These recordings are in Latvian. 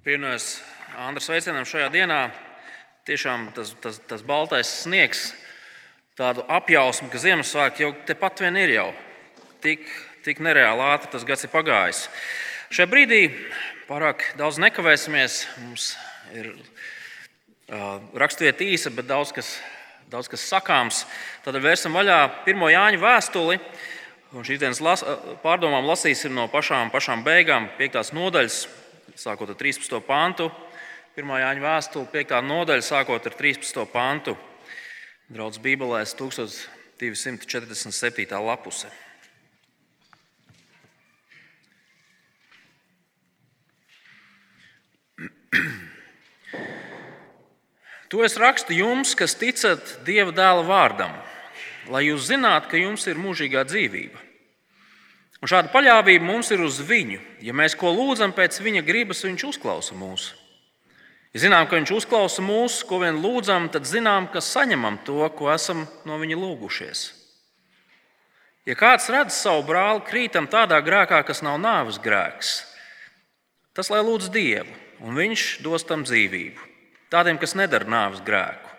Pievienojos Andra sveicienam šajā dienā. Tiešām tas, tas, tas baltais sniegs, tādu apjausmu, ka Ziemassvētki jau tepat vien ir jau tik, tik nereāli ātri tas gads ir pagājis. Šajā brīdī pārāk daudz nekavēsimies. Mums ir uh, raksturvieta īsa, bet daudz kas, daudz kas sakāms. Tad vērsim vaļā pirmo Jāņa vēstuli. Un šīs dienas las, pārdomām lasīsim no pašām, pašām beigām, 5. nodaļas, sākot ar 13. pantu. 1. Jāņa vēstule, 5. nodaļa, sākot ar 13. pantu. Draudz Bībelēs 1247. lapuse. To es rakstu jums, kas ticat Dieva dēla vārdam, lai jūs zinātu, ka jums ir mūžīgā dzīvība. Un šāda paļāvība mums ir uz viņu. Ja mēs ko lūdzam pēc viņa gribas, viņš uzklausa mūsu. Ja zinām, ka viņš uzklausa mūsu, ko vien lūdzam, tad zinām, ka saņemam to, ko esam no viņa lūgušies. Ja kāds redz savu brāli krītam tādā grēkā, kas nav nāves grēks, tas lai lūdz Dievu, un viņš dos tam dzīvību. Tādiem, kas nedara nāves grēku,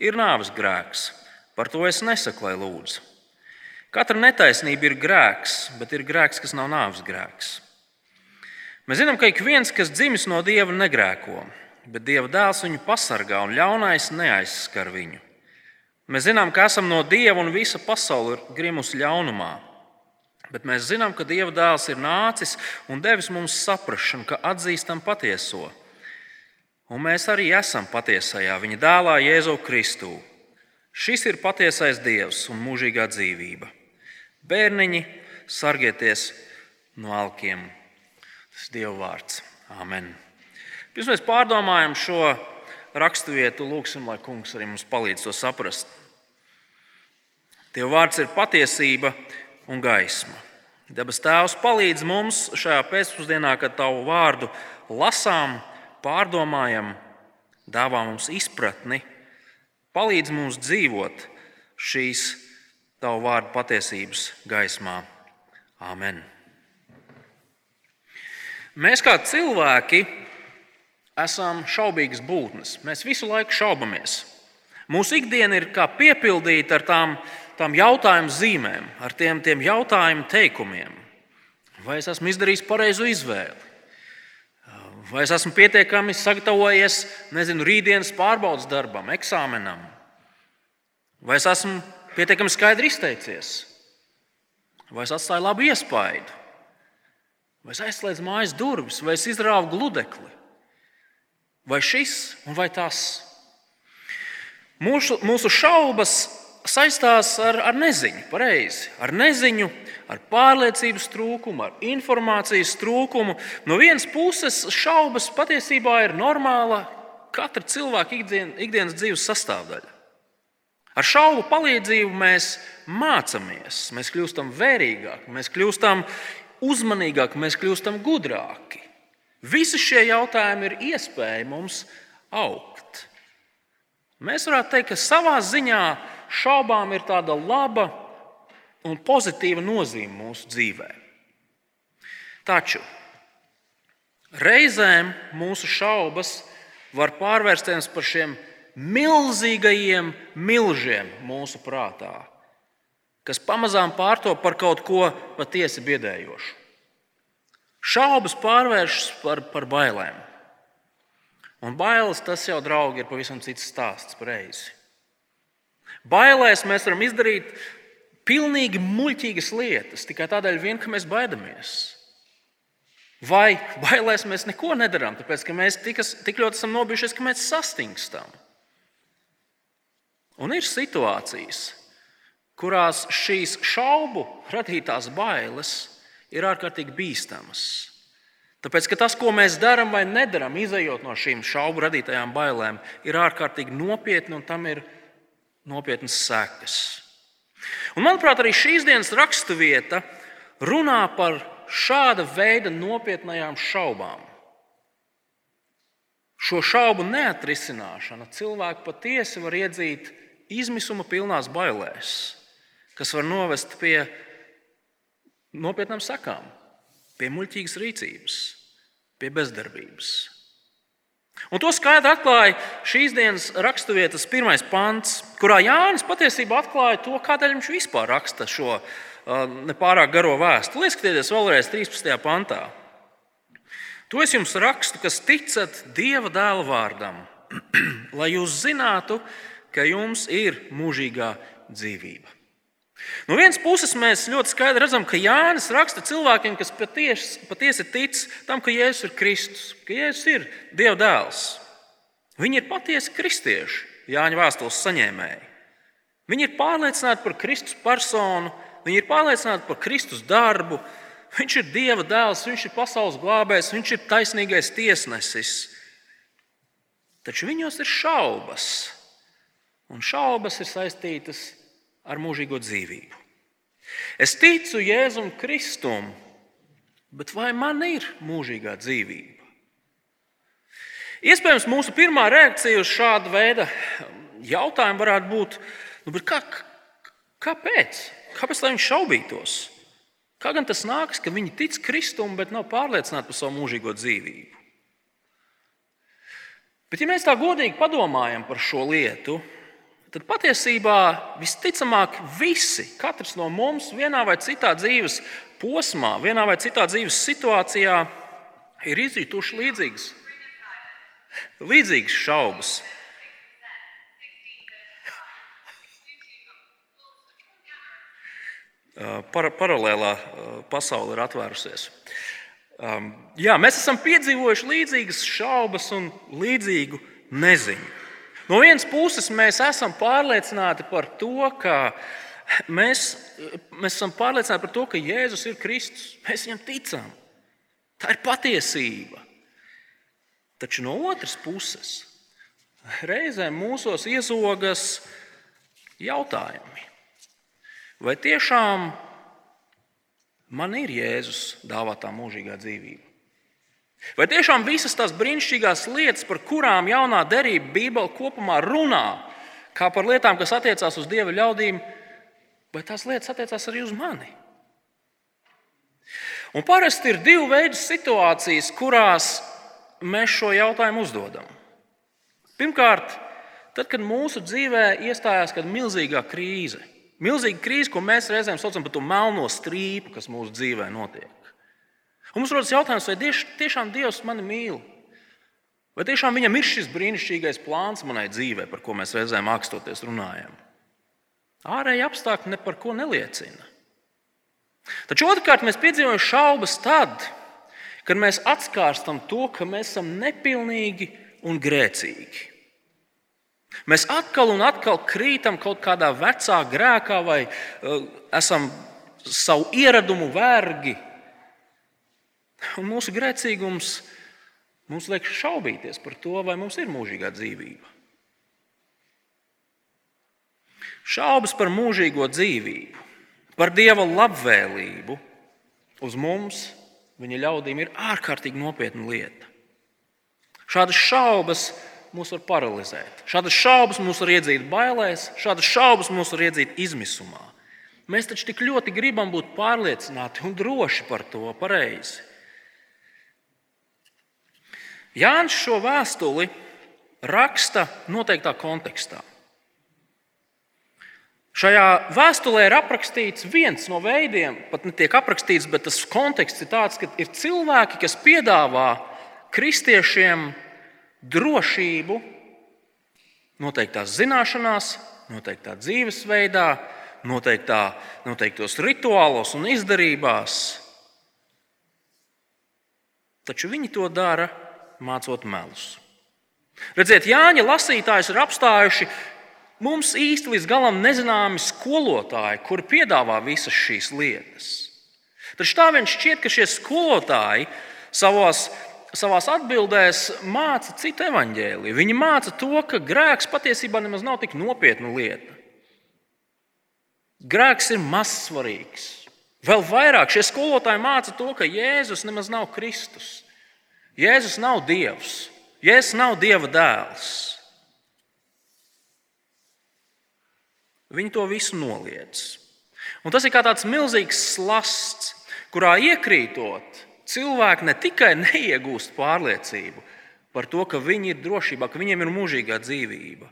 ir nāves grēks. Par to es nesaku, lai lūdzu. Katra netaisnība ir grēks, bet ir grēks, kas nav nāves grēks. Mēs zinām, ka ik viens, kas dzimis no dieva, negrēko, bet dieva dēls viņu pasargā un ļaunais neaizskar viņu. Mēs zinām, ka esam no dieva un visa pasaule ir grimusi ļaunumā. Bet mēs zinām, ka dieva dēls ir nācis un devis mums saprāšanu, ka atzīstam patieso. Un mēs arī esam patiesajā viņa dēlā, Jēzu Kristū. Šis ir patiesais dievs un mūžīgā dzīvība. Bērniņi, sargieties no alkiem. Tas ir Dieva vārds. Amen. Pirms mēs pārdomājam šo raksturvietu, lūgsim, lai Kungs arī mums palīdz to saprast. Dieva vārds ir patiesība un gaisma. Debes Tēvs palīdz mums šajā pēcpusdienā, kad Tavu vārdu lasām pārdomājam, dāvā mums izpratni, palīdz mums dzīvot šīs tavu vārdu patiesības gaismā. Āmen! Mēs kā cilvēki esam šaubīgas būtnes. Mēs visu laiku šaubamies. Mūsu ikdiena ir kā piepildīta ar tām, tām jautājumu zīmēm, ar tiem, tiem jautājumu teikumiem. Vai es esmu izdarījis pareizo izvēli? Vai es esmu pietiekami sagatavojies, nezinu, rītdienas pārbaudas darbam, eksāmenam? Vai es esmu pietiekami skaidri izteicies? Vai es atstāju labu iespaidu? Vai es aizslēdzu mājas durvis, vai es izrāvu gludekli? Vai šis vai tas? Mūsu, mūsu šaubas saistās ar, ar neziņu, pareizi, ar neziņu ar pārliecības trūkumu, ar informācijas trūkumu. No vienas puses, šaubas patiesībā ir normāla katra cilvēka ikdienas dzīves sastāvdaļa. Ar šaubu palīdzību mēs mācāmies, mēs kļūstam vērīgāki, mēs kļūstam uzmanīgāki, mēs kļūstam gudrāki. Visi šie jautājumi ir iespēja mums augt. Mēs varētu teikt, ka savā ziņā šaubām ir tāda laba un pozitīva nozīme mūsu dzīvē. Taču reizēm mūsu šaubas var pārvērsties par šiem milzīgajiem milžiem mūsu prātā, kas pamazām pārto par kaut ko patiesi biedējošu. Šaubas pārvēršas par, par bailēm. Un bailes tas jau, draugi, ir pavisam cits stāsts. Pareizi. Bailēs mēs varam izdarīt pilnīgi muļķīgas lietas tikai tādēļ, vien, ka mēs baidamies. Vai bailēs mēs neko nedarām, tāpēc ka mēs tik, tik ļoti esam nobijušies, ka mēs sastingstam. Un ir situācijas, kurās šīs šaubu radītās bailes ir ārkārtīgi bīstamas. Tāpēc, tas, ko mēs darām vai nedarām, izējot no šīm šaubu radītajām bailēm, ir ārkārtīgi nopietni un tam ir nopietnas sekas. Un, manuprāt, arī šīs dienas raksturvieta runā par šāda veida nopietnām šaubām. Šo šaubu neatrisināšana cilvēku patiesi var iedzīt izmisuma pilnās bailēs, kas var novest pie nopietnām sakām, pie muļķīgas rīcības, pie bezdarbības, Un to skaidri atklāja šīs dienas raksturvietas pirmais pants, kurā Jānis patiesībā atklāja to, kādēļ viņš vispār raksta šo nepārāk garo vēstuli. Ieskatieties vēlreiz 13. pantā. To es jums rakstu, kas ticat Dieva dēla vārdam, lai jūs zinātu, ka jums ir mūžīgā dzīvība. No vienas puses, mēs ļoti skaidri redzam, ka Jānis raksta cilvēkiem, kas patiesi, patiesi tic tam, ka Jēzus ir Kristus, ka Jēzus ir Dieva dēls. Viņi ir patiesi kristieši, Jāņa vēstules saņēmēji. Viņi ir pārliecināti par Kristus personu, viņi ir pārliecināti par Kristus darbu. Viņš ir Dieva dēls, viņš ir pasaules glābējs, viņš ir taisnīgais tiesnesis. Taču viņos ir šaubas, un šaubas ir saistītas ar mūžīgo dzīvību. Es ticu Jēzum Kristum, bet vai man ir mūžīgā dzīvība? Iespējams, mūsu pirmā reakcija uz šādu veidu jautājumu varētu būt, nu, kā, kāpēc? Kāpēc lai viņi šaubītos? Kā gan tas nāks, ka viņi tic Kristum, bet nav pārliecināti par savu mūžīgo dzīvību? Bet, ja mēs tā godīgi padomājam par šo lietu, tad patiesībā visticamāk visi, katrs no mums, vienā vai citā dzīves posmā, vienā vai citā dzīves situācijā, ir izjutuši līdzīgas, līdzīgas šaubas. Par, paralēlā pasaule ir atvērusies. Jā, mēs esam piedzīvojuši līdzīgas šaubas un līdzīgu neziņu. No vienas puses, mēs esam pārliecināti par to, ka mēs, mēs esam pārliecināti par to, ka Jēzus ir Kristus. Mēs viņam ticam. Tā ir patiesība. Taču no otras puses, reizēm mūsos iezogas jautājumi. Vai tiešām man ir Jēzus dāvātā mūžīgā dzīvība? Vai tiešām visas tās brīnišķīgās lietas, par kurām jaunā derība Bībele kopumā runā, kā par lietām, kas attiecās uz dieva ļaudīm, vai tās lietas attiecās arī uz mani? Un parasti ir divi veidi situācijas, kurās mēs šo jautājumu uzdodam. Pirmkārt, tad, kad mūsu dzīvē iestājās kāda milzīga krīze, milzīga krīze, ko mēs reizēm saucam par to melno strīpu, kas mūsu dzīvē notiek. Un mums rodas jautājums, vai tiešām Dievs mani mīl? Vai tiešām viņam ir šis brīnišķīgais plāns manai dzīvei, par ko mēs reizēm akstoties runājam? Ārēji apstākļi ne par ko neliecina. Taču otrkārt mēs piedzīvojam šaubas tad, kad mēs atskārstam to, ka mēs esam nepilnīgi un grēcīgi. Mēs atkal un atkal krītam kaut kādā vecā grēkā, vai uh, esam savu ieradumu vergi, Un mūsu grēcīgums mums liek šaubīties par to, vai mums ir mūžīgā dzīvība. Šaubas par mūžīgo dzīvību, par dieva labvēlību uz mums, viņa ļaudīm, ir ārkārtīgi nopietna lieta. Šādas šaubas mūs var paralizēt, šādas šaubas mūs var iedzīt bailēs, šādas šaubas mūs var iedzīt izmisumā. Mēs taču tik ļoti gribam būt pārliecināti un droši par to pareizi. Jānis šo vēstuli raksta noteiktā kontekstā. Šajā vēstulē ir aprakstīts viens no veidiem, pat ne tiek aprakstīts, bet tas konteksts ir tāds, ka ir cilvēki, kas piedāvā kristiešiem drošību noteiktās zināšanās, noteiktā dzīvesveidā, noteiktā, noteiktos rituālos un izdarībās. Taču viņi to dara mācot melus. Redziet, Jāņa lasītājs ir apstājuši mums īsti līdz galam nezināmi skolotāji, kuri piedāvā visas šīs lietas. Taču tā viņš šķiet, ka šie skolotāji savos, savās atbildēs māca citu evaņģēliju. Viņi māca to, ka grēks patiesībā nemaz nav tik nopietna lieta. Grēks ir mazsvarīgs. Vēl vairāk šie skolotāji māca to, ka Jēzus nemaz nav Kristus. Jēzus nav Dievs, Jēzus nav Dieva dēls. Viņi to visu noliedz. Un tas ir kā tāds milzīgs slasts, kurā iekrītot, cilvēki ne tikai neiegūst pārliecību, par to, ka viņi ir drošībā, ka viņiem ir mūžīgā dzīvība.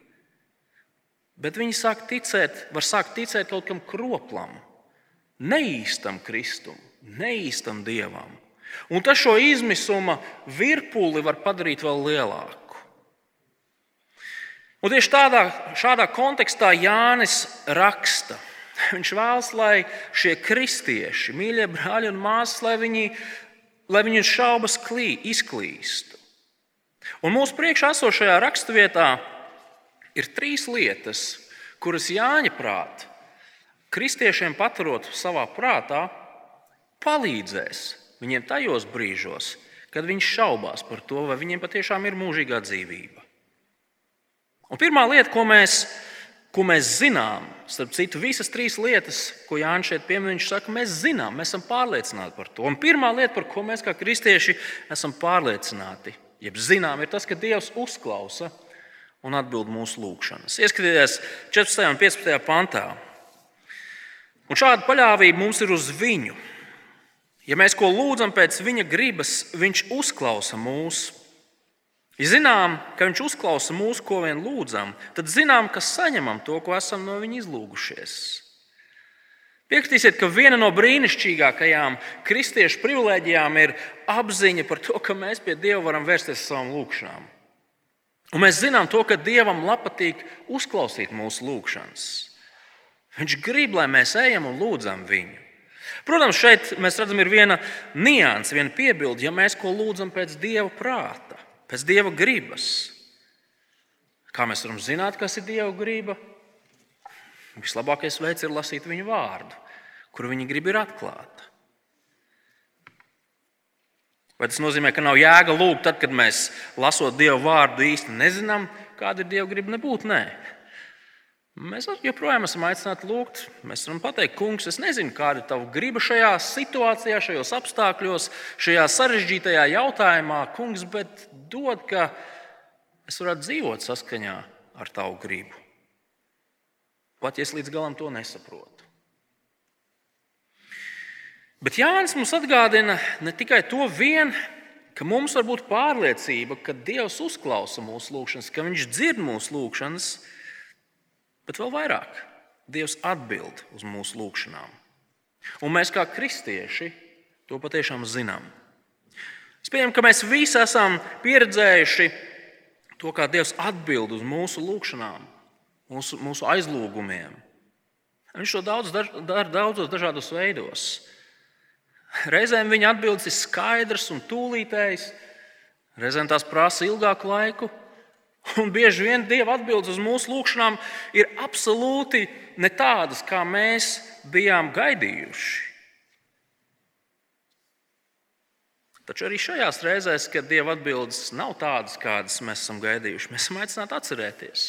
Bet viņi sāk ticēt, var sākt ticēt kaut kam kroplam, neīstam Kristum, neīstam Dievam. Un tas šo izmisuma virpuli var padarīt vēl lielāku. Un tieši tādā, šādā kontekstā Jānis raksta. Viņš vēlas, lai šie kristieši, mīļie brāļi un māsas, lai viņi, lai viņu šaubas klī, izklīstu. Un mūsu priekšā esošajā raksturvietā ir trīs lietas, kuras Jāņa prātā, kristiešiem paturot savā prātā, palīdzēs viņiem tajos brīžos, kad viņi šaubās par to, vai viņiem patiešām ir mūžīgā dzīvība. Un pirmā lieta, ko mēs, ko mēs zinām, starp citu, visas trīs lietas, ko Jānis šeit piemin, viņš saka, mēs zinām, mēs esam pārliecināti par to. Un pirmā lieta, par ko mēs kā kristieši esam pārliecināti, jeb zinām, ir tas, ka Dievs uzklausa un atbild mūsu lūgšanas. Ieskatieties 14. un 15. pantā. Un šāda paļāvība mums ir uz viņu. Ja mēs ko lūdzam pēc viņa gribas, viņš uzklausa mūsu. Ja zinām, ka Viņš uzklausa mūsu, ko vien lūdzam, tad zinām, ka saņemam to, ko esam no Viņa izlūgušies. Piekritīsiet, ka viena no brīnišķīgākajām kristiešu privilēģijām ir apziņa par to, ka mēs pie Dieva varam vērsties ar savām lūgšanām. Un mēs zinām to, ka Dievam patīk uzklausīt mūsu lūgšanas. Viņš grib, lai mēs ejam un lūdzam viņu. Protams, šeit mēs redzam, ir viena nianses, viena piebilde, ja mēs ko lūdzam pēc Dieva prāta pēc Dieva gribas. Kā mēs varam zināt, kas ir Dieva griba? Vislabākais veids ir lasīt viņa vārdu, kur viņa griba ir atklāta. Vai tas nozīmē, ka nav jēga lūgt, tad, kad mēs lasot Dieva vārdu īsti nezinām, kāda ir Dieva griba? Nebūtu, nē. Mēs joprojām esam aicināti lūgt. Mēs varam pateikt, kungs, es nezinu, kāda ir tava griba šajā situācijā, šajos apstākļos, šajā sarežģītajā jautājumā, kungs, bet dod, ka es varētu dzīvot saskaņā ar tavu gribu. Pat ja es līdz galam to nesaprotu. Bet Jānis mums atgādina ne tikai to vien, ka mums var būt pārliecība, ka Dievs uzklausa mūsu lūgšanas, ka Viņš dzird mūsu lūgšanas Bet vēl vairāk, Dievs atbild uz mūsu lūgšanām. Un mēs, kā kristieši, to patiešām zinām. Es pieņemu, ka mēs visi esam pieredzējuši to, kā Dievs atbild uz mūsu lūgšanām, mūsu, mūsu aizlūgumiem. Viņš to daudz, dara daudzos dažādos veidos. Reizēm viņa atbildes ir skaidrs un tūlītējs, reizēm tās prasa ilgāku laiku, Un bieži vien Dieva atbildes uz mūsu lūgšanām ir absolūti ne tādas, kā mēs bijām gaidījuši. Taču arī šajās reizēs, kad Dieva atbildes nav tādas, kādas mēs esam gaidījuši, mēs esam aicināti atcerēties,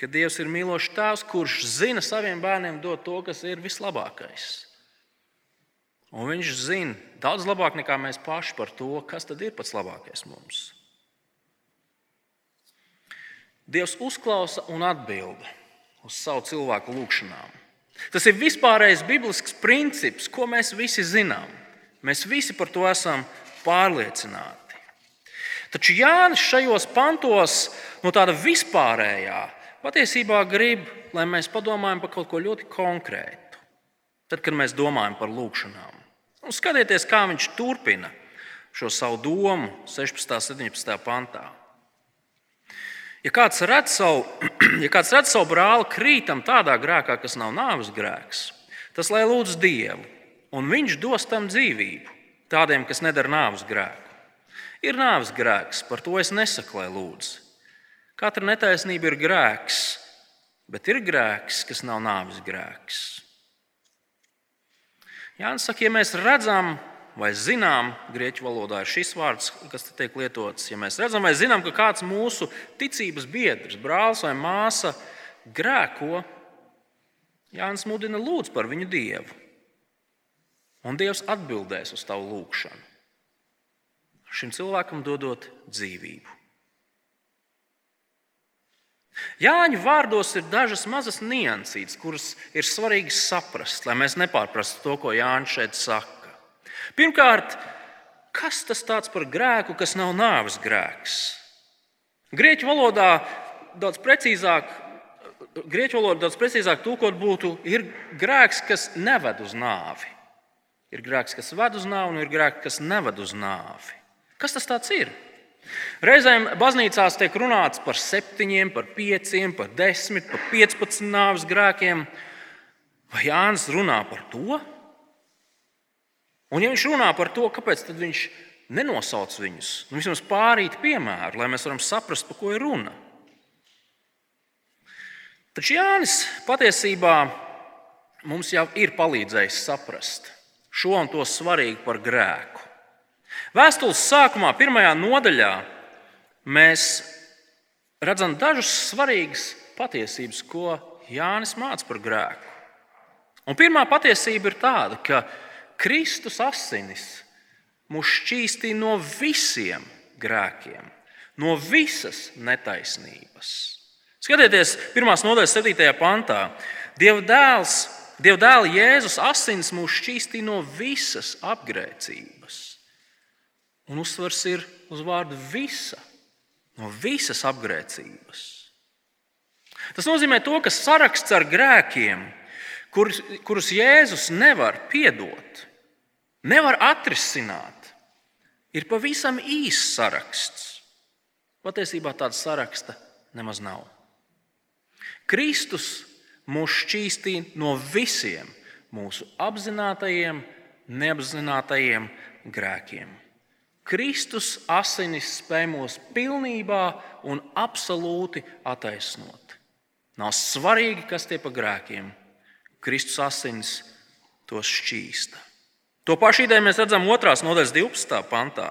ka Dievs ir mīlošs Tēvs, kurš zina saviem bērniem dot to, kas ir vislabākais. Un viņš zina daudz labāk nekā mēs paši par to, kas tad ir pats labākais mums. Dievs uzklausa un atbild uz savu cilvēku lūgšanām. Tas ir vispārējais biblisks princips, ko mēs visi zinām. Mēs visi par to esam pārliecināti. Taču Jānis šajos pantos no tāda vispārējā patiesībā grib, lai mēs padomājam par kaut ko ļoti konkrētu. Tad, kad mēs domājam par lūgšanām, un skatieties, kā viņš turpina šo savu domu 16. un 17. pantā. Ja kāds redz savu, ja kāds redz savu brāli krītam tādā grēkā, kas nav nāves grēks, tas lai lūdz Dievu, un Viņš dos tam dzīvību tādiem, kas nedara nāves grēku. Ir nāves grēks, par to es nesaku, lai lūdz. Katra netaisnība ir grēks, bet ir grēks, kas nav nāves grēks. Jānis saka, ja mēs redzam vai zinām, grieķu valodā ir šis vārds, kas tiek lietots. Ja mēs redzam vai zinām, ka kāds mūsu ticības biedrs, brālis vai māsa grēko, Jānis mudina lūdz par viņu dievu. Un Dievs atbildēs uz tavu lūgšanu. Šim cilvēkam dodot dzīvību. Jāņa vārdos ir dažas mazas niansītas, kuras ir svarīgi saprast, lai mēs nepārprastu to, ko Jānis šeit saka. Pirmkārt, kas tas par grēku, kas nav nāves grēks? Grieķu valodā daudz precīzāk, grieķu valodā daudz precīzāk tūkot būtu, ir grēks, kas neved uz nāvi. Ir grēks, kas ved uz nāvi, un ir grēks, kas neved uz nāvi. Kas tas ir? Reizēm baznīcās tiek runāts par septiņiem, par pieciem, par desmit, par piecpadsmit nāves grēkiem. Vai Jānis runā par to? Un, ja viņš runā par to, kāpēc viņš nenosauc viņus, nu, vismaz pārīt piemēru, lai mēs varam saprast, par ko ir runa. Taču Jānis patiesībā mums jau ir palīdzējis saprast šo un to svarīgu par grēku. Vēstules sākumā, pirmajā nodaļā, mēs redzam dažas svarīgas patiesības, ko Jānis māca par grēku. Un pirmā patiesība ir tāda, ka Kristus asinis mūs šķīstīja no visiem grēkiem, no visas netaisnības. Skatieties, pirmās nodaļas 7. pantā. Dieva dēls, Dieva dēla Jēzus asins mūs šķīstīja no visas apgrēcības. Un uzsvars ir uz vārdu visa, no visas apgrēcības. Tas nozīmē to, ka saraksts ar grēkiem, kurus, kurus Jēzus nevar piedot, nevar atrisināt, ir pavisam īss saraksts. Patiesībā tāda saraksta nemaz nav. Kristus mūs šķīstīja no visiem mūsu apzinātajiem, neapzinātajiem grēkiem. Kristus asinis spēj mūs pilnībā un absolūti attaisnot. Nav svarīgi, kas tie pa grēkiem. Kristus asinis tos šķīsta. To pašu ideju mēs redzam 2. nodaļas 12. pantā.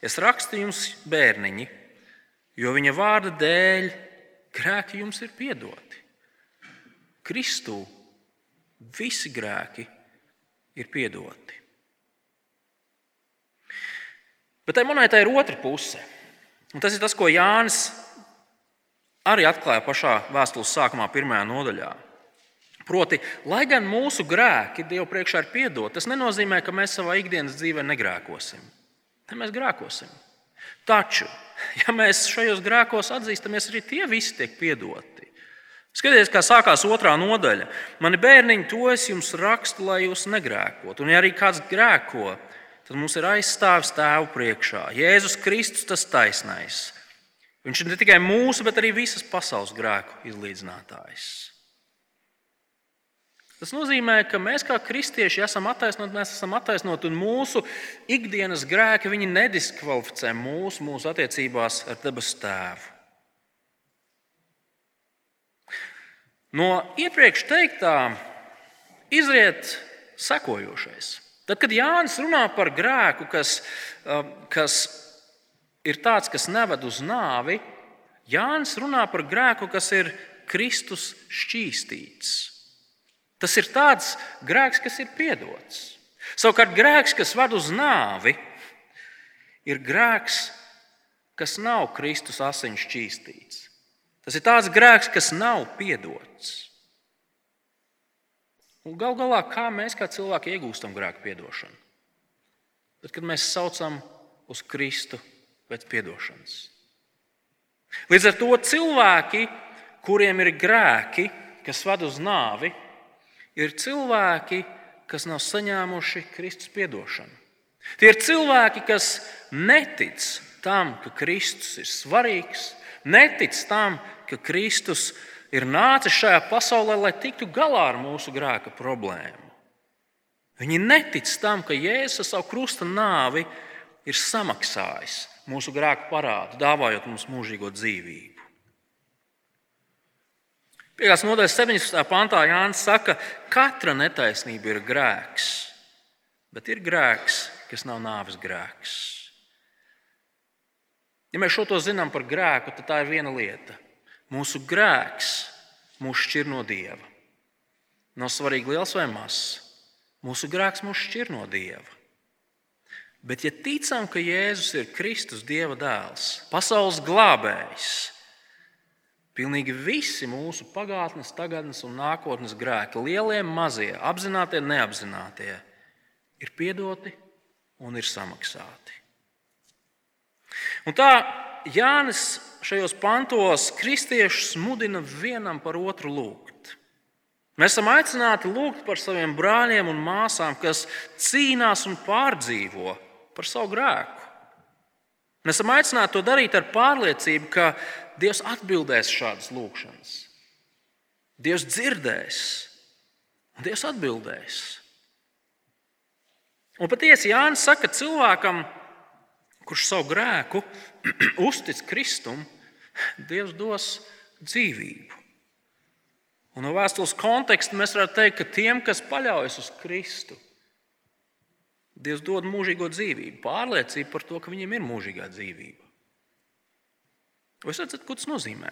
Es rakstu jums, bērniņi, jo viņa vārda dēļ grēki jums ir piedoti. Kristū visi grēki ir piedoti. Bet tai monētai ir otra puse. Un tas ir tas, ko Jānis arī atklāja pašā vēstules sākumā, pirmajā nodaļā. Proti, lai gan mūsu grēki Dievu priekšā ir piedoti, tas nenozīmē, ka mēs savā ikdienas dzīvē negrēkosim. Ne mēs grēkosim. Taču, ja mēs šajos grēkos atzīstamies, arī tie visi tiek piedoti. Skatieties, kā sākās otrā nodaļa. Mani bērniņi, to es jums rakstu, lai jūs negrēkotu. Un, ja arī kāds grēko, tad mums ir aizstāvis tēvu priekšā. Jēzus Kristus, tas taisnais. Viņš ir ne tikai mūsu, bet arī visas pasaules grēku izlīdzinātājs. Tas nozīmē, ka mēs kā kristieši esam attaisnoti, mēs esam attaisnoti, un mūsu ikdienas grēki nediskvalificē mūsu, mūsu attiecībās ar debesu tēvu. No iepriekš teiktā izriet sekojošais. Tad, kad Jānis runā par grēku, kas, um, kas ir tāds, kas neved uz nāvi, Jānis runā par grēku, kas ir Kristus šķīstīts. Tas ir tāds grēks, kas ir piedots. Savukārt grēks, kas ved uz nāvi, ir grēks, kas nav Kristus asiņu šķīstīts. Tas ir tāds grēks, kas nav piedots. Un gal galā, kā mēs kā cilvēki iegūstam grēku piedošanu? Tad, kad mēs saucam uz Kristu pēc piedošanas. Līdz ar to cilvēki, kuriem ir grēki, kas ved uz nāvi, ir cilvēki, kas nav saņēmuši Kristus piedošanu. Tie ir cilvēki, kas netic tam, ka Kristus ir svarīgs, netic tam, ka Kristus ir nācis šajā pasaulē, lai tiktu galā ar mūsu grēka problēmu. Viņi netic tam, ka Jēzus savu krusta nāvi ir samaksājis mūsu grēku parādu, dāvājot mums mūžīgo dzīvību. Piektās nodaļas 17. pantā Jānis saka, ka katra netaisnība ir grēks, bet ir grēks, kas nav nāves grēks. Ja mēs šo to zinām par grēku, tad tā ir viena lieta Mūsu grēks mūs šķir no Dieva. Nav svarīgi liels vai mazs. Mūsu grēks mūs šķir no Dieva. Bet, ja ticam, ka Jēzus ir Kristus, Dieva dēls, pasaules glābējs, pilnīgi visi mūsu pagātnes, tagadnes un nākotnes grēki, lielie, mazie, apzinātie, neapzinātie, ir piedoti un ir samaksāti. Un tā Jānis šajos pantos kristiešus mudina vienam par otru lūgt. Mēs esam aicināti lūgt par saviem brāļiem un māsām, kas cīnās un pārdzīvo par savu grēku. Mēs esam aicināti to darīt ar pārliecību, ka Dievs atbildēs šādas lūgšanas. Dievs dzirdēs, Dievs atbildēs. Un patiesi Jānis saka cilvēkam, kurš savu grēku uztic Kristum, Dievs dos dzīvību. Un no vēstules konteksta mēs varam teikt, ka tiem, kas paļaujas uz Kristu, Dievs dod mūžīgo dzīvību, pārliecību par to, ka viņiem ir mūžīgā dzīvība. Jūs redzat, ko tas nozīmē?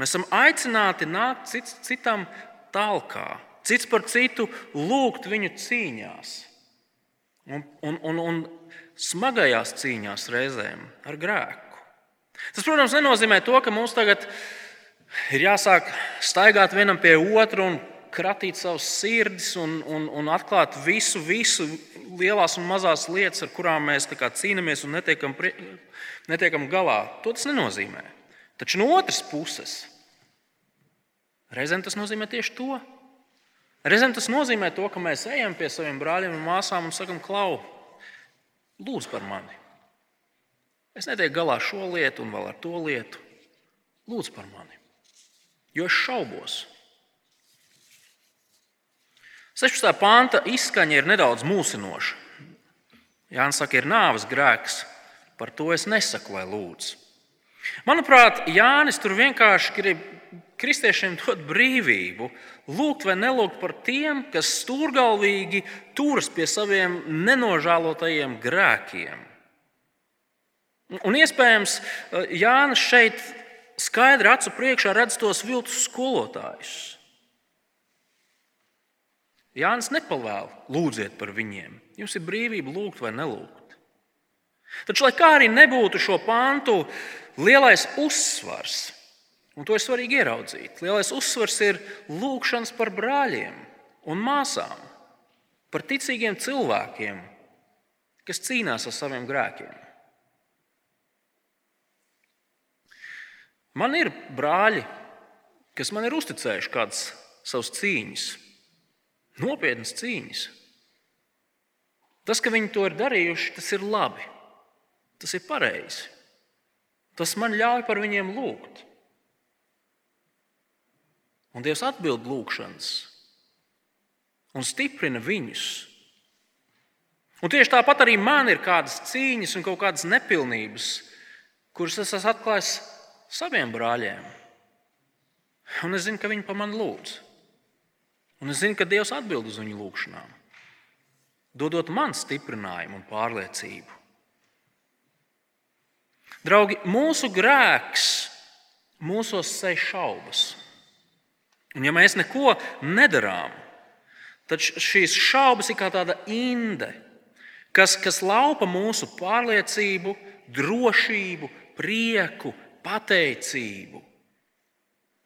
Mēs esam aicināti nākt cits, citam tālāk, cits par citu lūgt viņu cīņās un, un, un, un smagajās cīņās reizēm ar grēku. Tas, protams, nenozīmē to, ka mums tagad ir jāsāk staigāt vienam pie otra un kratīt savus sirdis un, un, un atklāt visu, visu lielās un mazās lietas, ar kurām mēs cīnāmies un netiekam, netiekam galā. To tas nenozīmē. Taču no otras puses, reizēm tas nozīmē tieši to. Reizēm tas nozīmē to, ka mēs ejam pie saviem brāļiem un māsām un sakam, klau, lūdzu par mani. Es netieku galā ar šo lietu un vēl ar to lietu. Lūdzu par mani. Jo es šaubos. 16. panta izskaņa ir nedaudz mūsinoša. Jānis saka, ir nāves grēks. Par to es nesaku, lai lūdzu. Manuprāt, Jānis tur vienkārši grib kristiešiem dot brīvību, lūgt vai nelūgt par tiem, kas stūrgalvīgi turas pie saviem nenožēlotajiem grēkiem. Un iespējams, Jānis šeit skaidri acu priekšā redz tos viltus skolotājus. Jānis nepavēl, lūdziet par viņiem. Jums ir brīvība lūgt vai nelūgt. Taču, lai kā arī nebūtu šo pāntu lielais uzsvars, Un to ir svarīgi ieraudzīt. Lielais uzsvars ir lūgšanas par brāļiem un māsām, par ticīgiem cilvēkiem, kas cīnās ar saviem grēkiem. Man ir brāļi, kas man ir uzticējuši kādas savas cīņas, nopietnas cīņas. Tas, ka viņi to ir darījuši, tas ir labi, tas ir pareizi. Tas man ļauj par viņiem lūgt. Un Dievs atbild lūgšanas un stiprina viņus. Un tieši tāpat arī man ir kādas cīņas un kaut kādas nepilnības, kuras es esmu atklājis saviem brāļiem. Un es zinu, ka viņi par mani lūdz. Un es zinu, ka Dievs atbild uz viņu lūgšanām, dodot man stiprinājumu un pārliecību. Draugi, mūsu grēks mūsos sēž šaubas. Un ja mēs neko nedarām, tad šīs šaubas ir kā tāda inde, kas, kas laupa mūsu pārliecību, drošību, prieku, pateicību.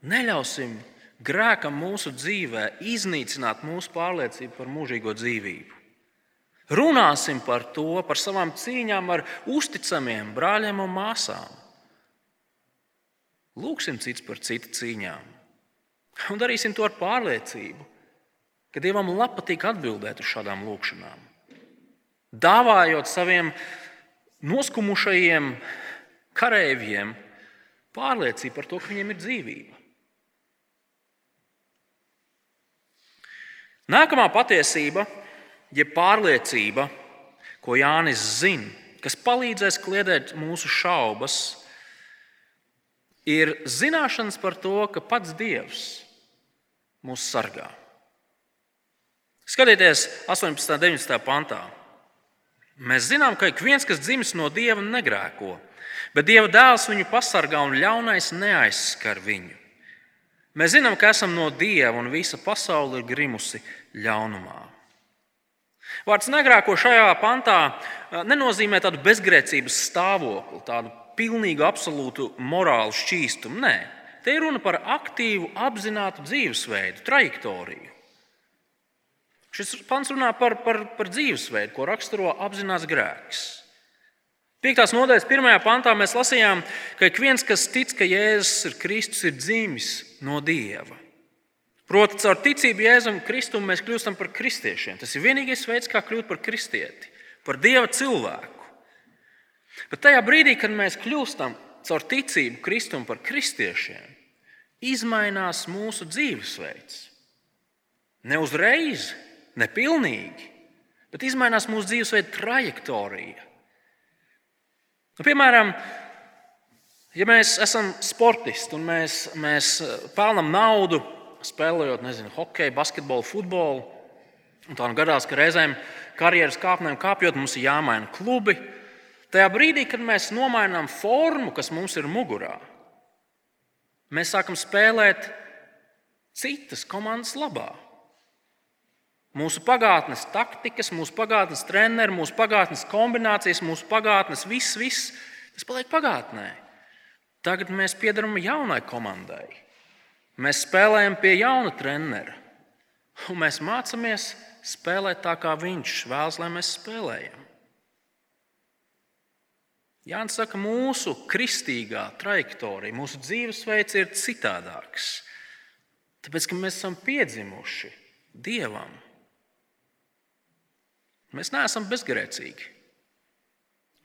Neļausim grēkam mūsu dzīvē iznīcināt mūsu pārliecību par mūžīgo dzīvību. Runāsim par to, par savām cīņām ar uzticamiem brāļiem un māsām. Lūksim cits par citu cīņām. Un darīsim to ar pārliecību, ka Dievam patīk atbildēt uz šādām lūkšanām. Dāvājot saviem noskumušajiem kareiviem pārliecību par to, ka viņiem ir dzīvība. Nākamā patiesība, jeb pārliecība, ko Jānis zina, kas palīdzēs kliedēt mūsu šaubas, ir zināšanas par to, ka pats Dievs mūs sargā. Skatieties, 18. un 19. pantā. Mēs zinām, ka ik viens, kas dzimis no dieva, negrēko, bet dieva dēls viņu pasargā un ļaunais neaizskar viņu. Mēs zinām, ka esam no dieva un visa pasaule ir grimusi ļaunumā. Vārds negrēko šajā pantā nenozīmē tādu bezgrēcības stāvokli, tādu pilnīgu, absolūtu morālu šķīstumu. Nē, Te ir runa par aktīvu, apzinātu dzīvesveidu, trajektoriju. Šis pants runā par, par, par dzīvesveidu, ko raksturo apzināts grēks. Piektās nodaļas pirmajā pantā mēs lasījām, ka ik viens, kas tic, ka Jēzus ir Kristus, ir dzimis no Dieva. Proti, caur ticību Jēzum Kristum mēs kļūstam par kristiešiem. Tas ir vienīgais veids, kā kļūt par kristieti, par Dieva cilvēku. Bet tajā brīdī, kad mēs kļūstam caur ticību Kristum par kristiešiem, izmainās mūsu dzīvesveids. Ne uzreiz, ne pilnīgi, bet izmainās mūsu dzīvesveida trajektorija. Nu, piemēram, ja mēs esam sportisti un mēs, mēs eh, pelnām naudu, spēlējot nezinu, hokeju, basketbolu, futbolu, un tā nu gadās, ka reizēm karjeras kāpnēm kāpjot, mums ir jāmaina klubi. Tajā brīdī, kad mēs nomainām formu, kas mums ir mugurā, mēs sākam spēlēt citas komandas labā. Mūsu pagātnes taktikas, mūsu pagātnes treneri, mūsu pagātnes kombinācijas, mūsu pagātnes viss, viss tas paliek pagātnē. Tagad mēs piedarām jaunai komandai. Mēs spēlējam pie jauna trenera, un mēs mācāmies spēlēt tā, kā viņš vēlas, lai mēs spēlējam. Jānis saka, mūsu kristīgā trajektorija, mūsu dzīvesveids ir citādāks. Tāpēc, ka mēs esam piedzimuši Dievam. Mēs neesam bezgrēcīgi,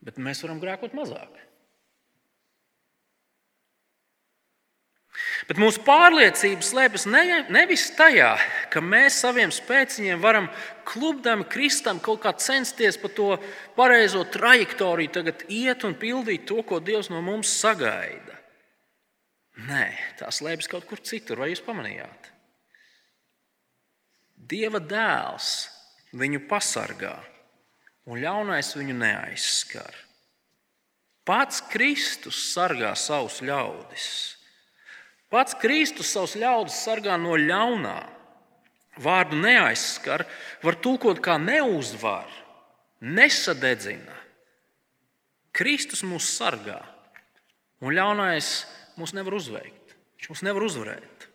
bet mēs varam grēkot mazāk. Bet mūsu pārliecība slēpjas ne, nevis tajā, ka mēs saviem spēciņiem varam klubdami, kristam kaut kā censties pa to pareizo trajektoriju, tagad iet un pildīt to, ko Dievs no mums sagaida. Nē, tā slēpjas kaut kur citur, vai jūs pamanījāt? Dieva dēls viņu pasargā, un ļaunais viņu neaizskar. Pats Kristus sargā savus ļaudis. Pats Kristus savus ļaudis sargā no ļaunā. Vārdu neaizskar, var tulkot kā neuzvar, nesadedzina. Kristus mūs sargā, un ļaunais mūs nevar uzveikt. Viņš mūs nevar uzvarēt.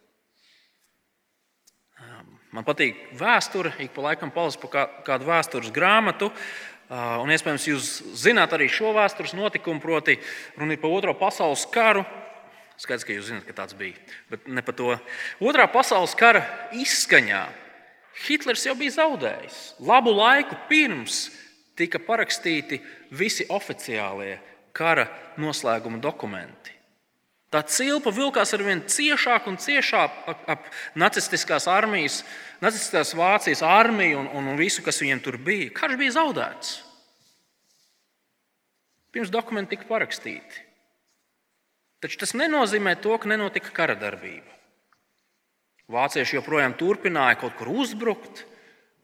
Man patīk vēsture, ik pa laikam palasu pa kādu vēstures grāmatu. Un iespējams, jūs zināt arī šo vēstures notikumu, proti, runa ir par Otro pasaules karu. Skaidrs, ka jūs zināt, ka tāds bija, bet ne par to. Otrā pasaules kara izskaņā Hitlers jau bija zaudējis. Labu laiku pirms tika parakstīti visi oficiālie kara noslēguma dokumenti. Tā cilpa vilkās ar vien ciešāk un ciešāk ap, ap nacistiskās armijas, nacistiskās Vācijas armiju un, un visu, kas viņiem tur bija. Karš bija zaudēts. Pirms dokumenti tika parakstīti. Taču tas nenozīmē to, ka nenotika kara darbība. Vācieši joprojām turpināja kaut kur uzbrukt,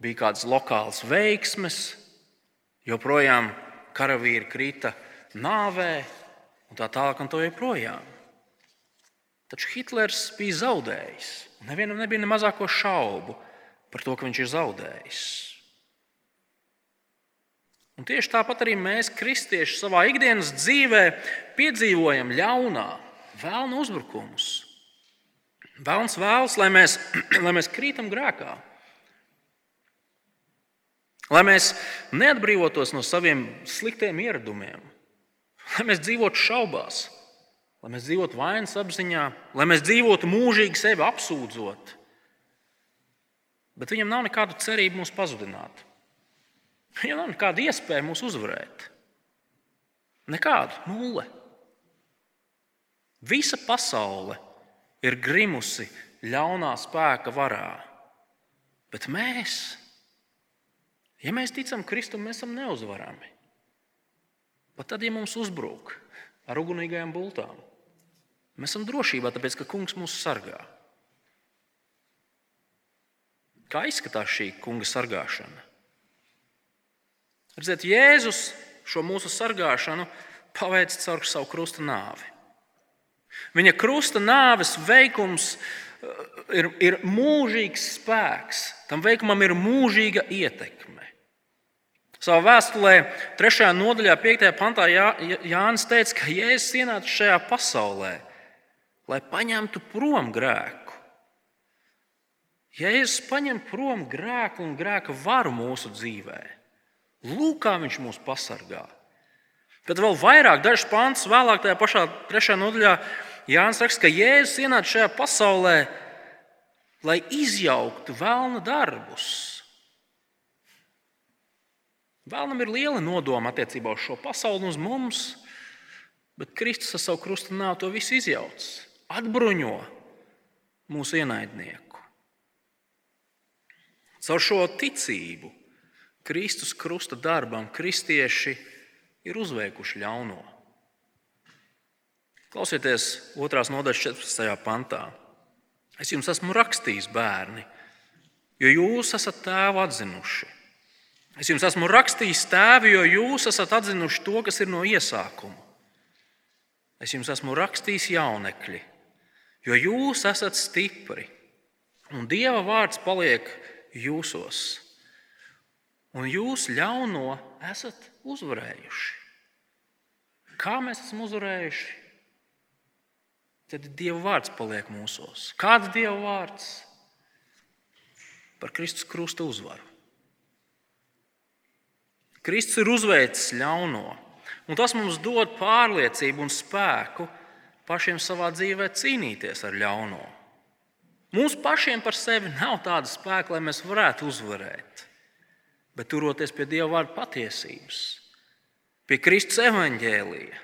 bija kādas lokālas veiksmes, joprojām karavīri krita nāvē un tā tālāk un tā joprojām. Taču Hitlers bija zaudējis. Nevienam nebija ne mazāko šaubu par to, ka viņš ir zaudējis. Un tieši tāpat arī mēs, kristieši, savā ikdienas dzīvē piedzīvojam ļaunā, vēlna uzbrukumus. Vēlns vēlas, lai mēs, lai mēs krītam grēkā, lai mēs neatbrīvotos no saviem sliktiem ieradumiem, lai mēs dzīvotu šaubās lai mēs dzīvotu vainas apziņā, lai mēs dzīvotu mūžīgi sevi apsūdzot. Bet viņam nav nekādu cerību mūs pazudināt. Viņam nav nekāda iespēja mūs uzvarēt. Nekādu, nulle. Visa pasaule ir grimusi ļaunā spēka varā. Bet mēs, ja mēs ticam Kristum, mēs esam neuzvarami. Pat tad, ja mums uzbrūk ar ugunīgajām bultām, Mēs esam drošībā, tāpēc ka kungs mūs sargā. Kā izskatās šī kunga sargāšana? Redziet, Jēzus šo mūsu sargāšanu paveic caur savu krusta nāvi. Viņa krusta nāves veikums uh, ir, ir mūžīgs spēks, tam veikumam ir mūžīga ietekme. Savā vēstulē, 3. nodaļā, 5. pantā Jā, Jānis teica, ka Jēzus ienāca šajā pasaulē, lai paņemtu prom grēku. Jēzus paņem prom grēku un grēka varu mūsu dzīvē. Lūk, kā viņš mūs pasargā. Tad vēl vairāk, dažs pāns vēlāk, tajā pašā trešajā nodaļā, Jānis raksta, ka Jēzus ienāca šajā pasaulē, lai izjauktu vēlna darbus. Vēlnam ir liela nodoma attiecībā uz šo pasauli un uz mums, bet Kristus ar savu krustu nāvu to visu izjauc, atbruņo mūsu ienaidnieku. Caur šo ticību Kristus krusta darbam kristieši ir uzveikuši ļauno. Klausieties, otrās nodaļas 14. pantā. Es jums esmu rakstījis, bērni, jo jūs esat tēvu atzinuši. Es jums esmu rakstījis tēvi, jo jūs esat atzinuši to, kas ir no iesākuma. Es jums esmu rakstījis jaunekļi, jo jūs esat stipri, un Dieva vārds paliek jūsos, un jūs ļauno esat uzvarējuši. Kā mēs esam uzvarējuši? Tad Dieva vārds paliek mūsos. Kāds Dieva vārds? Par Kristus krusta uzvaru. Kristus ir uzveicis ļauno, un tas mums dod pārliecību un spēku pašiem savā dzīvē cīnīties ar ļauno. Mums pašiem par sevi nav tāda spēka, lai mēs varētu uzvarēt, bet turoties pie Dieva vārda patiesības, pie Kristus evaņģēlija,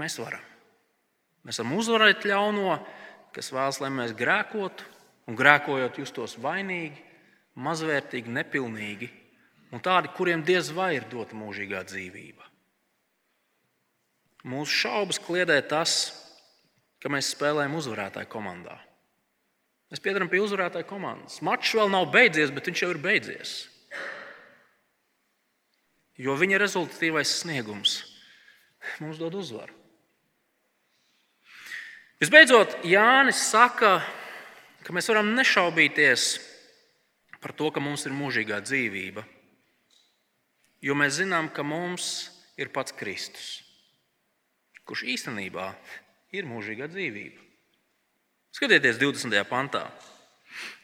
mēs varam. Mēs varam uzvarēt ļauno, kas vēlas, lai mēs grēkotu, un grēkojot, justos vainīgi, mazvērtīgi, nepilnīgi, un tādi, kuriem diez vai ir dota mūžīgā dzīvība. Mūsu šaubas kliedē tas, ka mēs spēlējam uzvarētāju komandā. Mēs piedaram pie uzvarētāju komandas. Mačs vēl nav beidzies, bet viņš jau ir beidzies jo viņa rezultatīvais sniegums mums dod uzvaru. Visbeidzot, Jānis saka, ka mēs varam nešaubīties par to, ka mums ir mūžīgā dzīvība, jo mēs zinām, ka mums ir pats Kristus, kurš īstenībā ir mūžīgā dzīvība. Skatieties, 20. pantā.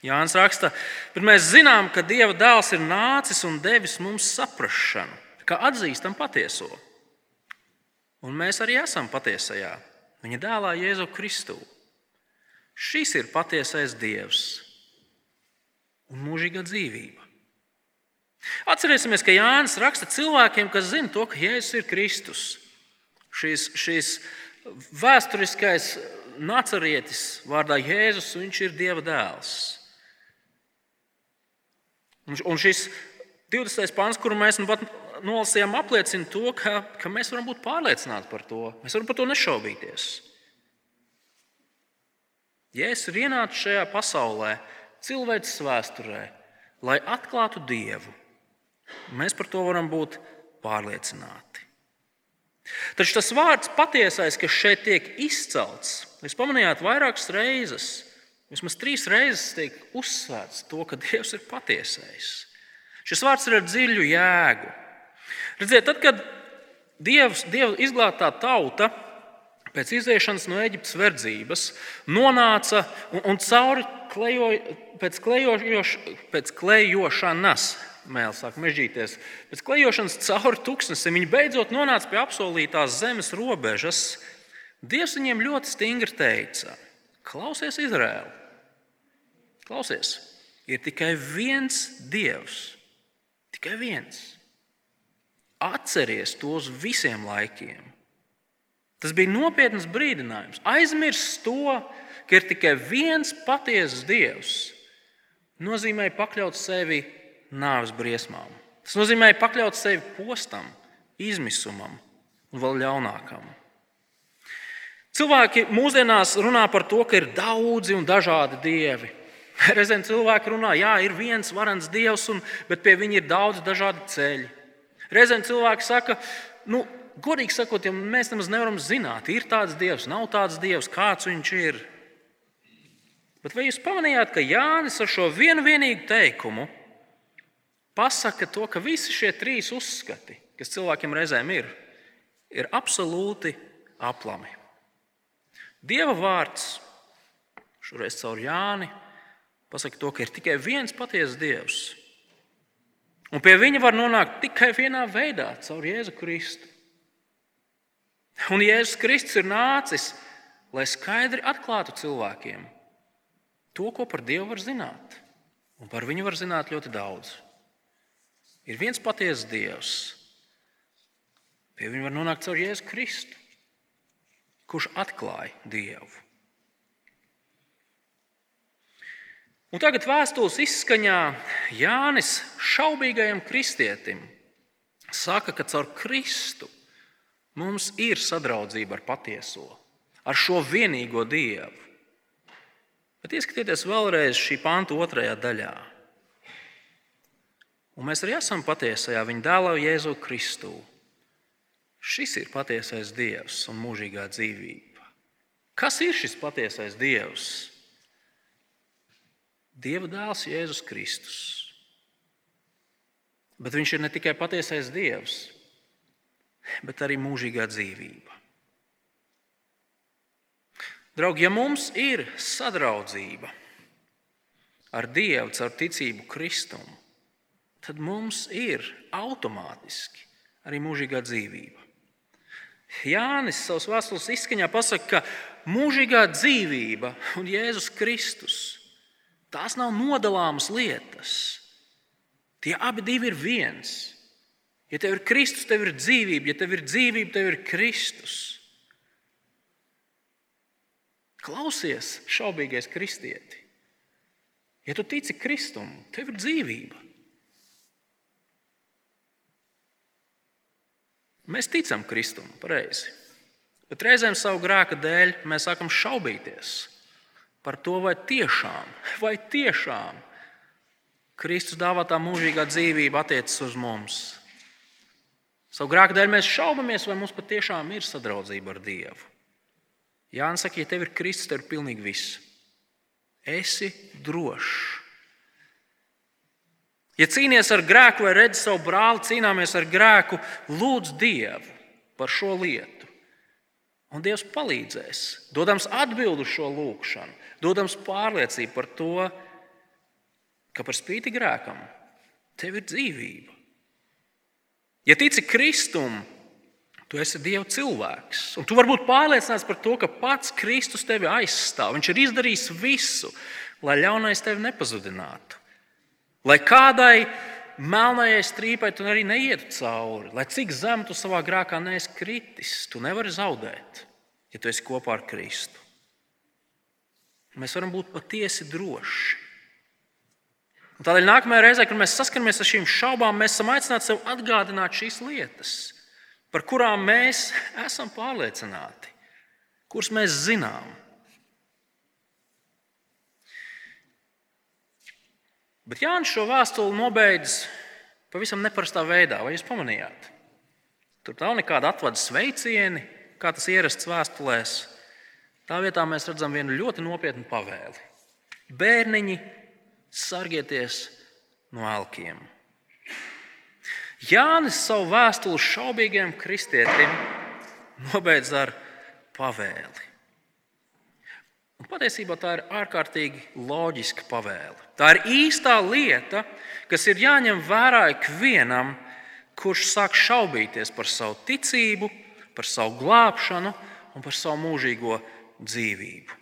Jānis raksta, bet mēs zinām, ka Dieva dēls ir nācis un devis mums saprāšanu, ka atzīstam patieso. Un mēs arī esam patiesajā, viņa dēlā Jēzu Kristu. Šis ir patiesais Dievs un mūžīga dzīvība. Atcerēsimies, ka Jānis raksta cilvēkiem, kas zina to, ka Jēzus ir Kristus. Šis, šis vēsturiskais nacerietis vārdā Jēzus, viņš ir Dieva dēls. Un šis 20. pāns, kuru mēs nu pat nolasījām, apliecina to, ka, ka mēs varam būt pārliecināti par to. Mēs varam par to nešaubīties. Jēzus ir ienācis šajā pasaulē, cilvēces vēsturē, lai atklātu Dievu. Mēs par to varam būt pārliecināti. Taču tas vārds patiesais, kas šeit tiek izcelts, jūs pamanījāt vairākas reizes, vismaz trīs reizes tiek uzsvērts to, ka Dievs ir patiesais. Šis vārds ir ar dziļu jēgu. Redziet, tad, kad Dievs, Dieva izglābtā tauta pēc iziešanas no Eģiptes verdzības nonāca un, un cauri klejoj, pēc, klejoš, pēc klejošanas mēls sāk mežģīties. Pēc klejošanas cauri tūkstnesim viņi beidzot nonāca pie apsolītās zemes robežas. Dievs viņiem ļoti stingri teica: Klausies, Izraēl! Klausies, ir tikai viens Dievs, tikai viens. Atceries to uz visiem laikiem. Tas bija nopietns brīdinājums. Aizmirst to, ka ir tikai viens patiesas Dievs, nozīmē pakļaut sevi nāves briesmām. Tas nozīmē pakļaut sevi postam, izmisumam un vēl ļaunākam. Cilvēki mūsdienās runā par to, ka ir daudzi un dažādi dievi. Reizēm cilvēki runā, jā, ir viens varants dievs, un, bet pie viņa ir daudz dažādu ceļu. Reizēm cilvēki saka, nu, godīgi sakot, ja mēs nemaz nevaram zināt, ir tāds dievs, nav tāds dievs, kāds viņš ir. Bet vai jūs pamanījāt, ka Jānis ar šo vienu vienīgu teikumu pasaka to, ka visi šie trīs uzskati, kas cilvēkiem reizēm ir, ir absolūti aplami. Dieva vārds šoreiz caur Jāni pasaka to, ka ir tikai viens patiesa Dievs. Un pie viņa var nonākt tikai vienā veidā, caur Jēzu Kristu. Un Jēzus Kristus ir nācis, lai skaidri atklātu cilvēkiem to, ko par Dievu var zināt. Un par viņu var zināt ļoti daudz. Ir viens patiesa Dievs. Pie viņa var nonākt caur Jēzu Kristu, kurš atklāja Dievu. Un tagad vēstules izskaņā Jānis šaubīgajam kristietim saka, ka caur Kristu mums ir sadraudzība ar patieso, ar šo vienīgo Dievu. Bet ieskatieties vēlreiz šī panta otrajā daļā. Un mēs arī esam patiesajā viņa dēlā Jēzu Kristu. Šis ir patiesais Dievs un mūžīgā dzīvība. Kas ir šis patiesais Dievs? Dieva dēls Jēzus Kristus. Bet viņš ir ne tikai patiesais Dievs, bet arī mūžīgā dzīvība. Draugi, ja mums ir sadraudzība ar Dievu caur ticību Kristumu, tad mums ir automātiski arī mūžīgā dzīvība. Jānis savas vēstules izskaņā pasaka, ka mūžīgā dzīvība un Jēzus Kristus Tās nav nodalāmas lietas. Tie abi ir viens. Ja tev ir Kristus, tev ir dzīvība, ja tev ir dzīvība, tev ir Kristus. Klausies, šaubīgais kristieti. Ja tu tici Kristum, tev ir dzīvība. Mēs ticam Kristum, pareizi. Bet reizēm savu grēka dēļ mēs sākam šaubīties par to, vai tiešām, vai tiešām Kristus dāvātā mūžīgā dzīvība attiecas uz mums. Savu grēku dēļ mēs šaubamies, vai mums patiešām ir sadraudzība ar Dievu. Jānis saka, ja tev ir Kristus, tev ir pilnīgi viss. Esi drošs. Ja cīnies ar grēku vai redzi savu brāli, cīnāmies ar grēku, lūdz Dievu par šo lietu. Un Dievs palīdzēs, dodams atbildi uz šo lūgšanu dodams pārliecību par to, ka par spīti grēkam tev ir dzīvība. Ja tici Kristum, tu esi Dieva cilvēks. Un tu vari būt pārliecināts par to, ka pats Kristus tevi aizstāv. Viņš ir izdarījis visu, lai ļaunais tevi nepazudinātu. Lai kādai melnajai strīpai tu arī neietu cauri, lai cik zem tu savā grākā neesi kritis, tu nevari zaudēt, ja tu esi kopā ar Kristu. Mēs varam būt patiesi droši. Un tādēļ nākamajā reizē, kad mēs saskaramies ar šīm šaubām, mēs esam aicināti sev atgādināt šīs lietas, par kurām mēs esam pārliecināti, kuras mēs zinām. Bet Jānis šo vēstuli nobeidz pavisam neparastā veidā, vai jūs pamanījāt? Tur nav nekāda atvada sveicieni, kā tas ierasts vēstulēs. Tā vietā mēs redzam vienu ļoti nopietnu pavēli. Bērniņi, sargieties no elkiem. Jānis savu vēstuli šaubīgiem kristietim nobeidz ar pavēli. Un patiesībā tā ir ārkārtīgi loģiska pavēle. Tā ir īstā lieta, kas ir jāņem vērā ikvienam, kurš sāk šaubīties par savu ticību, par savu glābšanu un par savu mūžīgo dzīvību.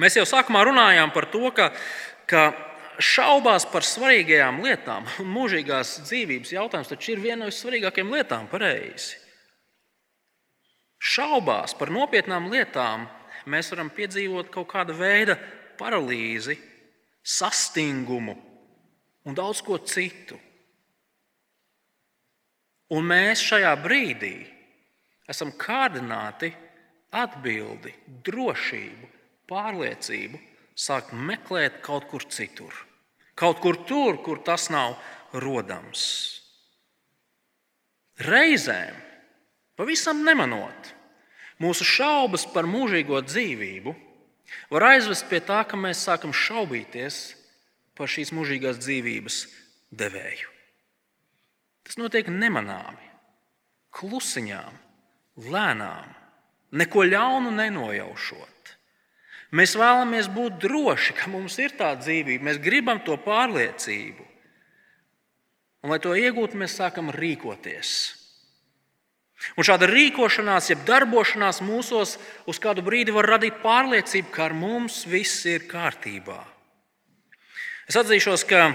Mēs jau sākumā runājām par to, ka, ka šaubās par svarīgajām lietām un mūžīgās dzīvības jautājums taču ir viena no svarīgākajām lietām, pareizi. Šaubās par nopietnām lietām mēs varam piedzīvot kaut kāda veida paralīzi, sastingumu un daudz ko citu. Un mēs šajā brīdī esam kārdināti atbildi, drošību, pārliecību sākt meklēt kaut kur citur. Kaut kur tur, kur tas nav rodams. Reizēm, pavisam nemanot, mūsu šaubas par mūžīgo dzīvību var aizvest pie tā, ka mēs sākam šaubīties par šīs mūžīgās dzīvības devēju. Tas notiek nemanāmi, klusiņām, lēnām neko ļaunu nenojaušot. Mēs vēlamies būt droši, ka mums ir tā dzīvība. Mēs gribam to pārliecību. Un, lai to iegūtu, mēs sākam rīkoties. Un šāda rīkošanās, jeb darbošanās mūsos uz kādu brīdi var radīt pārliecību, ka ar mums viss ir kārtībā. Es atzīšos, ka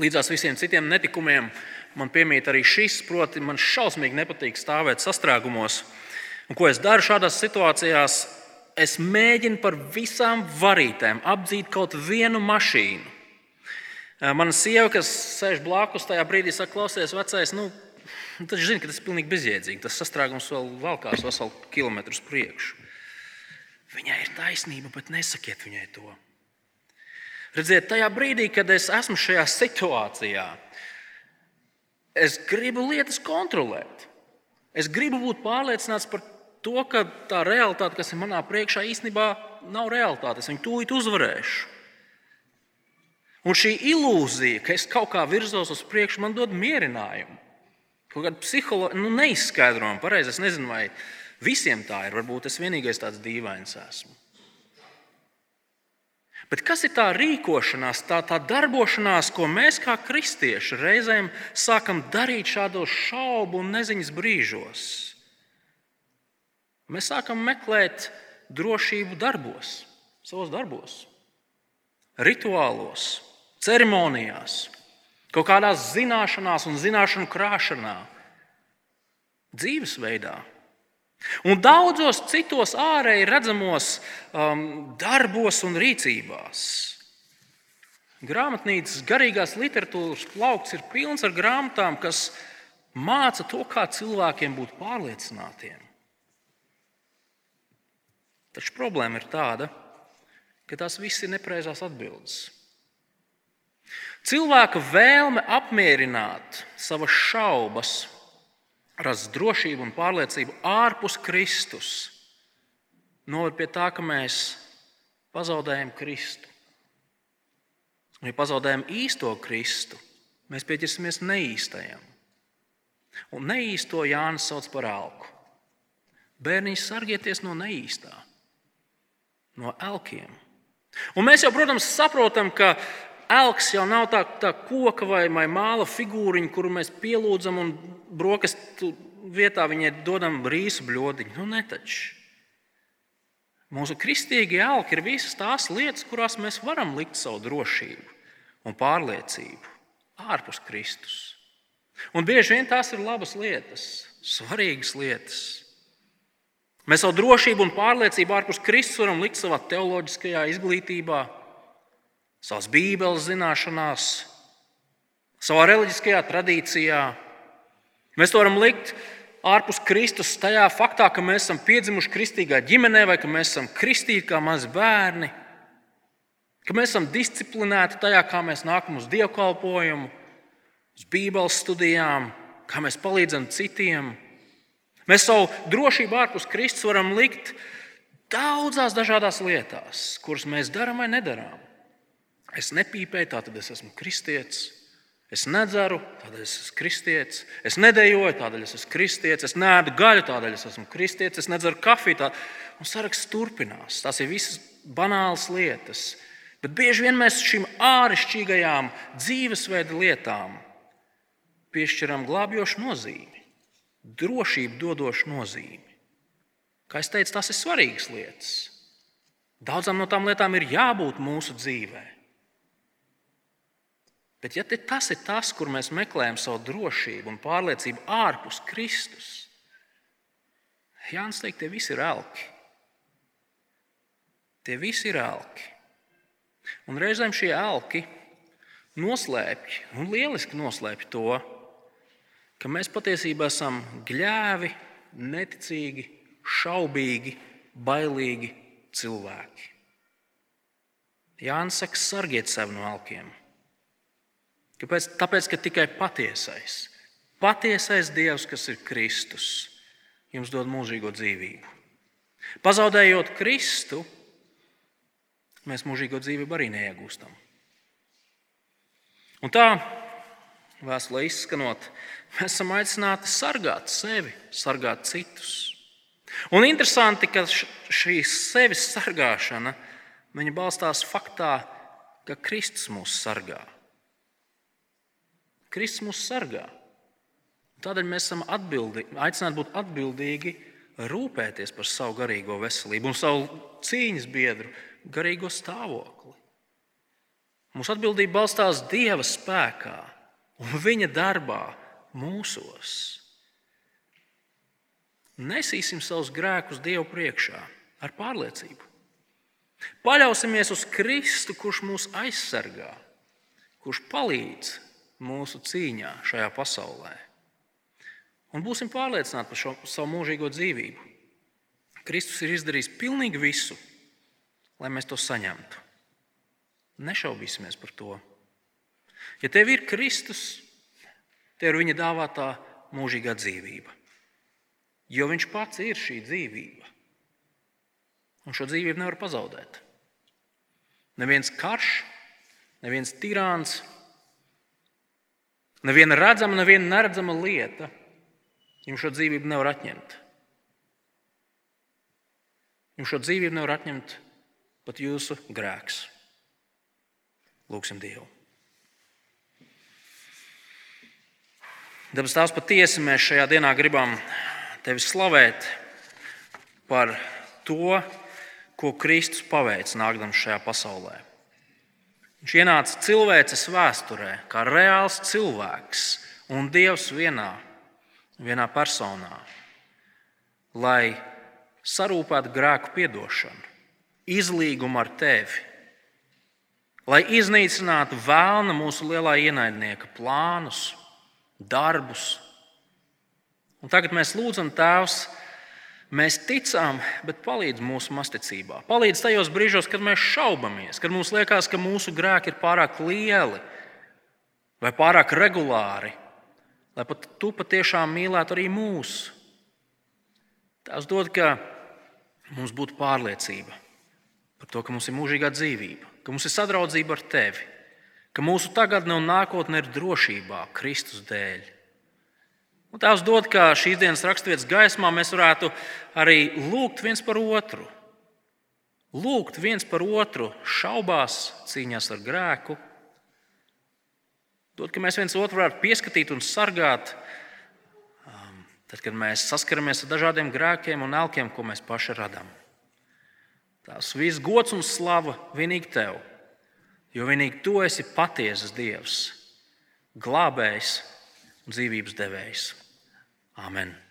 līdzās visiem citiem netikumiem man piemīt arī šis, proti, man šausmīgi nepatīk stāvēt sastrēgumos. Un ko es daru šādās situācijās? Es mēģinu par visām varītēm apdzīt kaut vienu mašīnu. Mana sieva, kas sēž blakus, tajā brīdī saka, klausies, vecais, nu, Taču zina, ka tas ir pilnīgi bezjēdzīgi. Tas sastrēgums vēl valkās veselu kilometru priekšu. Viņai ir taisnība, bet nesakiet viņai to. Redziet, tajā brīdī, kad es esmu šajā situācijā, es gribu lietas kontrolēt. Es gribu būt pārliecināts par to, ka tā realitāte, kas ir manā priekšā, īstenībā nav realitāte. Es viņu tūlīt uzvarēšu. Un šī ilūzija, ka es kaut kā virzos uz priekšu, man dod mierinājumu. Kaut kāda psiholoģija, nu, neizskaidrojama, pareizi. Es nezinu, vai visiem tā ir. Varbūt es vienīgais tāds dīvains esmu. Bet kas ir tā rīkošanās, tā, tā darbošanās, ko mēs kā kristieši reizēm sākam darīt šādos šaubu un neziņas brīžos? Mēs sākam meklēt drošību darbos, savos darbos, rituālos, ceremonijās, kaut kādās zināšanās un zināšanu krāšanā, dzīvesveidā. Un daudzos citos ārēji redzamos um, darbos un rīcībās. Grāmatnīcas garīgās literatūras plaukts ir pilns ar grāmatām, kas māca to, kā cilvēkiem būt pārliecinātiem. Taču problēma ir tāda, ka tās viss ir nepareizās atbildes. Cilvēka vēlme apmierināt savas šaubas, rast drošību un pārliecību ārpus Kristus, noved pie tā, ka mēs pazaudējam Kristu. Un, ja pazaudējam īsto Kristu, mēs pieķersimies neīstajam. Un neīsto Jānis sauc par elku. Bērniņš sargieties no neīstā, no elkiem. Un mēs jau, protams, saprotam, ka elks jau nav tā, tā koka vai, vai māla figūriņa, kuru mēs pielūdzam un brokastu vietā viņai dodam rīsu bļodiņu. Nu, netaču. Mūsu kristīgie elki ir visas tās lietas, kurās mēs varam likt savu drošību un pārliecību ārpus Kristus. Un bieži vien tās ir labas lietas, svarīgas lietas. Mēs savu drošību un pārliecību ārpus Kristus varam likt savā teoloģiskajā izglītībā, savas bībeles zināšanās, savā reliģiskajā tradīcijā. Mēs to varam likt ārpus Kristus tajā faktā, ka mēs esam piedzimuši kristīgā ģimenē vai ka mēs esam kristīti kā mazi bērni, ka mēs esam disciplinēti tajā, kā mēs nākam uz dievkalpojumu, uz bībeles studijām, kā mēs palīdzam citiem. Mēs savu drošību ārpus Kristus varam likt daudzās dažādās lietās, kuras mēs darām vai nedarām. Es nepīpēju, tātad es esmu kristietis. Es nedzeru, tādēļ es esmu kristietis. Es nedēļoju, tādēļ es esmu kristietis. Es nēdu gaļu, tādēļ es esmu kristietis. Es nedzeru kafiju. Tā... Un saraksts turpinās. Tās ir visas banālas lietas. Bet bieži vien mēs šīm āršķirīgajām dzīvesveida lietām piešķiram glābjošu nozīmi, drošību dodošu nozīmi. Kā jau teicu, tās ir svarīgas lietas. Daudzām no tām lietām ir jābūt mūsu dzīvēm. Bet, ja tas ir tas, kur mēs meklējam savu drošību un pārliecību ārpus Kristus, Jānis teikt, tie visi ir elki. Tie visi ir elki. Un reizēm šie elki noslēpj, un lieliski noslēpj to, ka mēs patiesībā esam gļēvi, neticīgi, šaubīgi, bailīgi cilvēki. Jānis saka, sargiet sevi no elkiem. Kāpēc? Tāpēc, ka tikai patiesais, patiesais Dievs, kas ir Kristus, jums dod mūžīgo dzīvību. Pazaudējot Kristu, mēs mūžīgo dzīvību arī neiegūstam. Un tā, vēstulē izskanot, mēs esam aicināti sargāt sevi, sargāt citus. Un interesanti, ka šī sevis sargāšana balstās faktā, ka Kristus mūs sargā. Kristus mūs sargā. Tādēļ mēs esam aicināti būt atbildīgi, rūpēties par savu garīgo veselību un savu cīņas biedru garīgo stāvokli. Mūsu atbildība balstās Dieva spēkā un Viņa darbā mūsos. Nesīsim savus grēkus Dievu priekšā ar pārliecību. Paļausimies uz Kristu, kurš mūs aizsargā, kurš palīdz mūsu cīņā šajā pasaulē. Un būsim pārliecināti par šo savu mūžīgo dzīvību. Kristus ir izdarījis pilnīgi visu, lai mēs to saņemtu. Nešaubīsimies par to. Ja tev ir Kristus, tev ir viņa dāvātā mūžīgā dzīvība. Jo viņš pats ir šī dzīvība. Un šo dzīvību nevar pazaudēt. Neviens karš, neviens tirāns, neviena redzama, neviena neredzama lieta jums šo dzīvību nevar atņemt. Jums šo dzīvību nevar atņemt pat jūsu grēks. Lūksim Dievu. Dabas tās patiesi mēs šajā dienā gribam tevi slavēt par to, ko Kristus paveic nākdams šajā pasaulē. Viņš ienāca cilvēces vēsturē kā reāls cilvēks un Dievs vienā, vienā personā, lai sarūpētu grēku piedošanu, izlīgumu ar tevi lai iznīcinātu vēlna mūsu lielā ienaidnieka plānus, darbus. Un tagad mēs lūdzam Tēvs, mēs ticām, bet palīdz mūsu masticībā. Palīdz tajos brīžos, kad mēs šaubamies, kad mums liekas, ka mūsu grēki ir pārāk lieli vai pārāk regulāri, lai pat tu patiešām mīlētu arī mūsu. Tas dod, ka mums būtu pārliecība par to, ka mums ir mūžīgā dzīvība ka mums ir sadraudzība ar tevi, ka mūsu tagadne un nākotne ir drošībā Kristus dēļ. Un Tēvs dod, ka šīs dienas raksturvietas gaismā mēs varētu arī lūgt viens par otru. Lūgt viens par otru šaubās, cīņās ar grēku. Dod, ka mēs viens otru varētu pieskatīt un sargāt, um, tad, kad mēs saskaramies ar dažādiem grēkiem un elkiem, ko mēs paši radām. Tās viss gods un slava vienīgi tev, jo vienīgi tu esi patiesas Dievs, glābējs un dzīvības devējs. Amen!